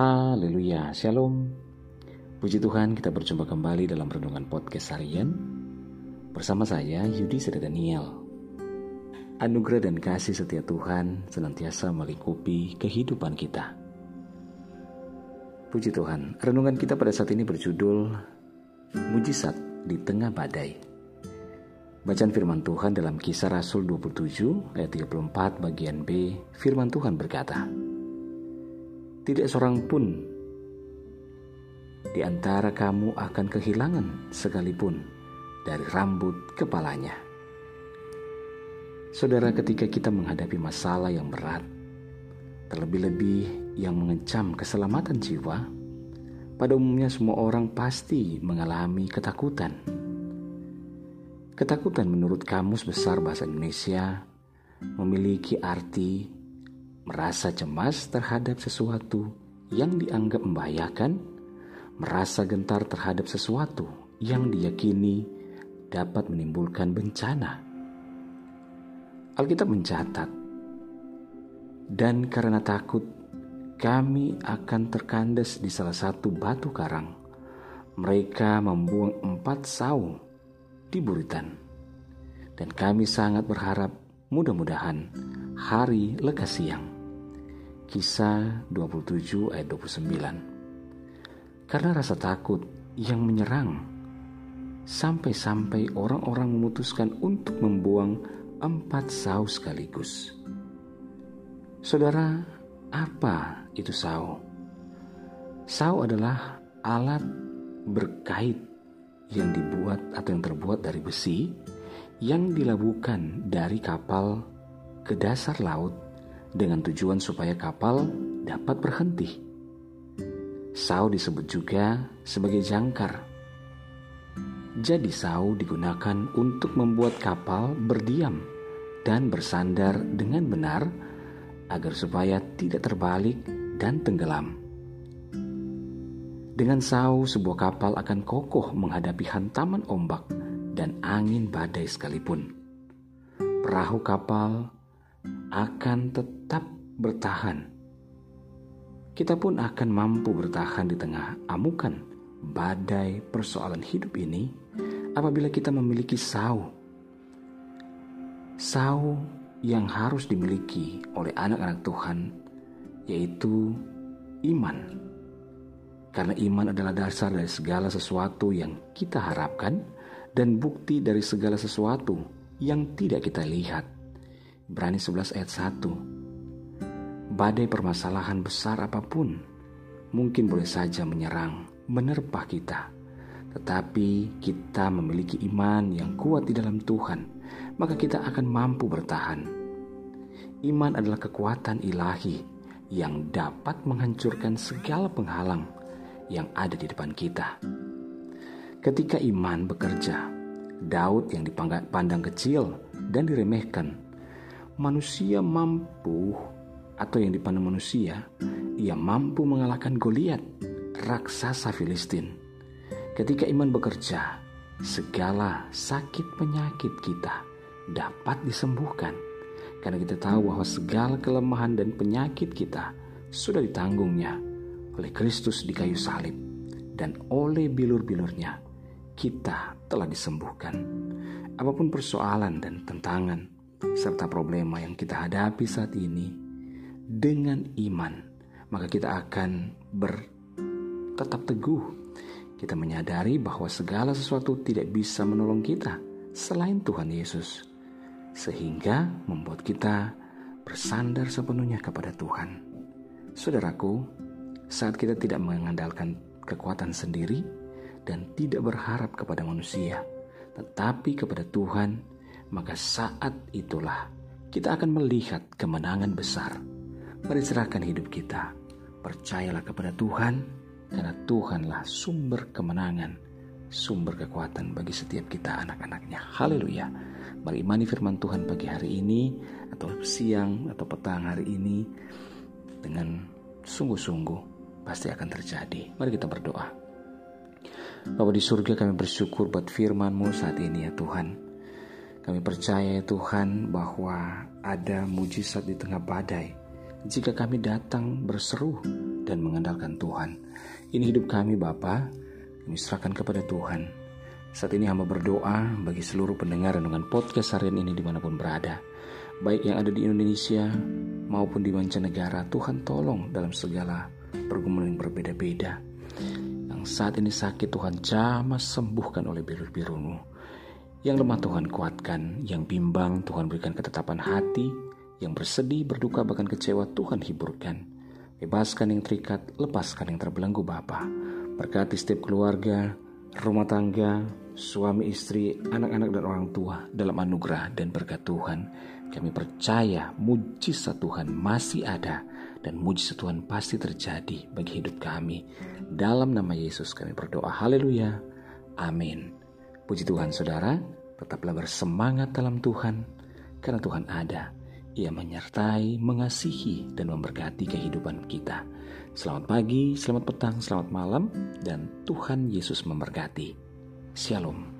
Haleluya, Shalom. Puji Tuhan kita berjumpa kembali dalam Renungan Podcast Harian. Bersama saya Yudi Seda Daniel. Anugerah dan kasih setia Tuhan senantiasa melingkupi kehidupan kita. Puji Tuhan, renungan kita pada saat ini berjudul Mujizat di Tengah Badai. Bacaan firman Tuhan dalam kisah Rasul 27 ayat 34 bagian B Firman Tuhan berkata tidak seorang pun di antara kamu akan kehilangan sekalipun dari rambut kepalanya. Saudara, ketika kita menghadapi masalah yang berat, terlebih-lebih yang mengancam keselamatan jiwa, pada umumnya semua orang pasti mengalami ketakutan. Ketakutan menurut Kamus Besar Bahasa Indonesia memiliki arti merasa cemas terhadap sesuatu yang dianggap membahayakan, merasa gentar terhadap sesuatu yang diyakini dapat menimbulkan bencana. Alkitab mencatat, dan karena takut, kami akan terkandas di salah satu batu karang. Mereka membuang empat sau di buritan, dan kami sangat berharap mudah-mudahan hari lekas siang. Kisah 27 ayat 29. Karena rasa takut yang menyerang, sampai-sampai orang-orang memutuskan untuk membuang empat saus sekaligus. Saudara, apa itu sau? Sau adalah alat berkait yang dibuat atau yang terbuat dari besi yang dilabuhkan dari kapal ke dasar laut dengan tujuan supaya kapal dapat berhenti. Sau disebut juga sebagai jangkar. Jadi sau digunakan untuk membuat kapal berdiam dan bersandar dengan benar agar supaya tidak terbalik dan tenggelam. Dengan sau, sebuah kapal akan kokoh menghadapi hantaman ombak dan angin badai sekalipun. Perahu kapal akan tetap bertahan. Kita pun akan mampu bertahan di tengah amukan badai persoalan hidup ini apabila kita memiliki sau. Sau yang harus dimiliki oleh anak-anak Tuhan yaitu iman. Karena iman adalah dasar dari segala sesuatu yang kita harapkan dan bukti dari segala sesuatu yang tidak kita lihat. Berani 11 ayat 1 Badai permasalahan besar apa pun mungkin boleh saja menyerang, menerpa kita. Tetapi kita memiliki iman yang kuat di dalam Tuhan, maka kita akan mampu bertahan. Iman adalah kekuatan ilahi yang dapat menghancurkan segala penghalang yang ada di depan kita. Ketika iman bekerja, Daud yang dipandang kecil dan diremehkan manusia mampu atau yang dipandang manusia, ia mampu mengalahkan Goliat, raksasa Filistin. Ketika iman bekerja, segala sakit penyakit kita dapat disembuhkan. Karena kita tahu bahwa segala kelemahan dan penyakit kita sudah ditanggungnya oleh Kristus di kayu salib. Dan oleh bilur-bilurnya kita telah disembuhkan. Apa pun persoalan dan tentangan, serta problema yang kita hadapi saat ini dengan iman, maka kita akan ber tetap teguh. Kita menyadari bahwa segala sesuatu tidak bisa menolong kita selain Tuhan Yesus, sehingga membuat kita bersandar sepenuhnya kepada Tuhan. Saudaraku, saat kita tidak mengandalkan kekuatan sendiri dan tidak berharap kepada manusia, tetapi kepada Tuhan maka saat itulah kita akan melihat kemenangan besar. Mari serahkan hidup kita. Percayalah kepada Tuhan, karena Tuhanlah sumber kemenangan, sumber kekuatan bagi setiap kita anak-anaknya. Haleluya. Mari imani firman Tuhan pagi hari ini, atau siang, atau petang hari ini, dengan sungguh-sungguh pasti akan terjadi. Mari kita berdoa. Bapak di surga kami bersyukur buat firman-Mu saat ini ya Tuhan. Kami percaya ya Tuhan bahwa ada mujizat di tengah badai. Jika kami datang berseru dan mengandalkan Tuhan. Ini hidup kami Bapa, kami serahkan kepada Tuhan. Saat ini hamba berdoa bagi seluruh pendengar dengan podcast harian ini di mana pun berada. Baik yang ada di Indonesia maupun di mancanegara, Tuhan tolong dalam segala pergumulan yang berbeda-beda. Yang saat ini sakit Tuhan jamah sembuhkan oleh biru-birumu. Yang lemah Tuhan kuatkan, yang bimbang Tuhan berikan ketetapan hati, yang bersedih, berduka, bahkan kecewa Tuhan hiburkan. Bebaskan yang terikat, lepaskan yang terbelenggu Bapa. Berkati setiap keluarga, rumah tangga, suami istri, anak-anak dan orang tua dalam anugerah dan berkat Tuhan. Kami percaya mujizat Tuhan masih ada dan mujizat Tuhan pasti terjadi bagi hidup kami. Dalam nama Yesus kami berdoa. Haleluya. Amin. Puji Tuhan saudara, tetaplah bersemangat dalam Tuhan karena Tuhan ada. Ia menyertai, mengasihi, dan memberkati kehidupan kita. Selamat pagi, selamat petang, selamat malam, dan Tuhan Yesus memberkati. Shalom.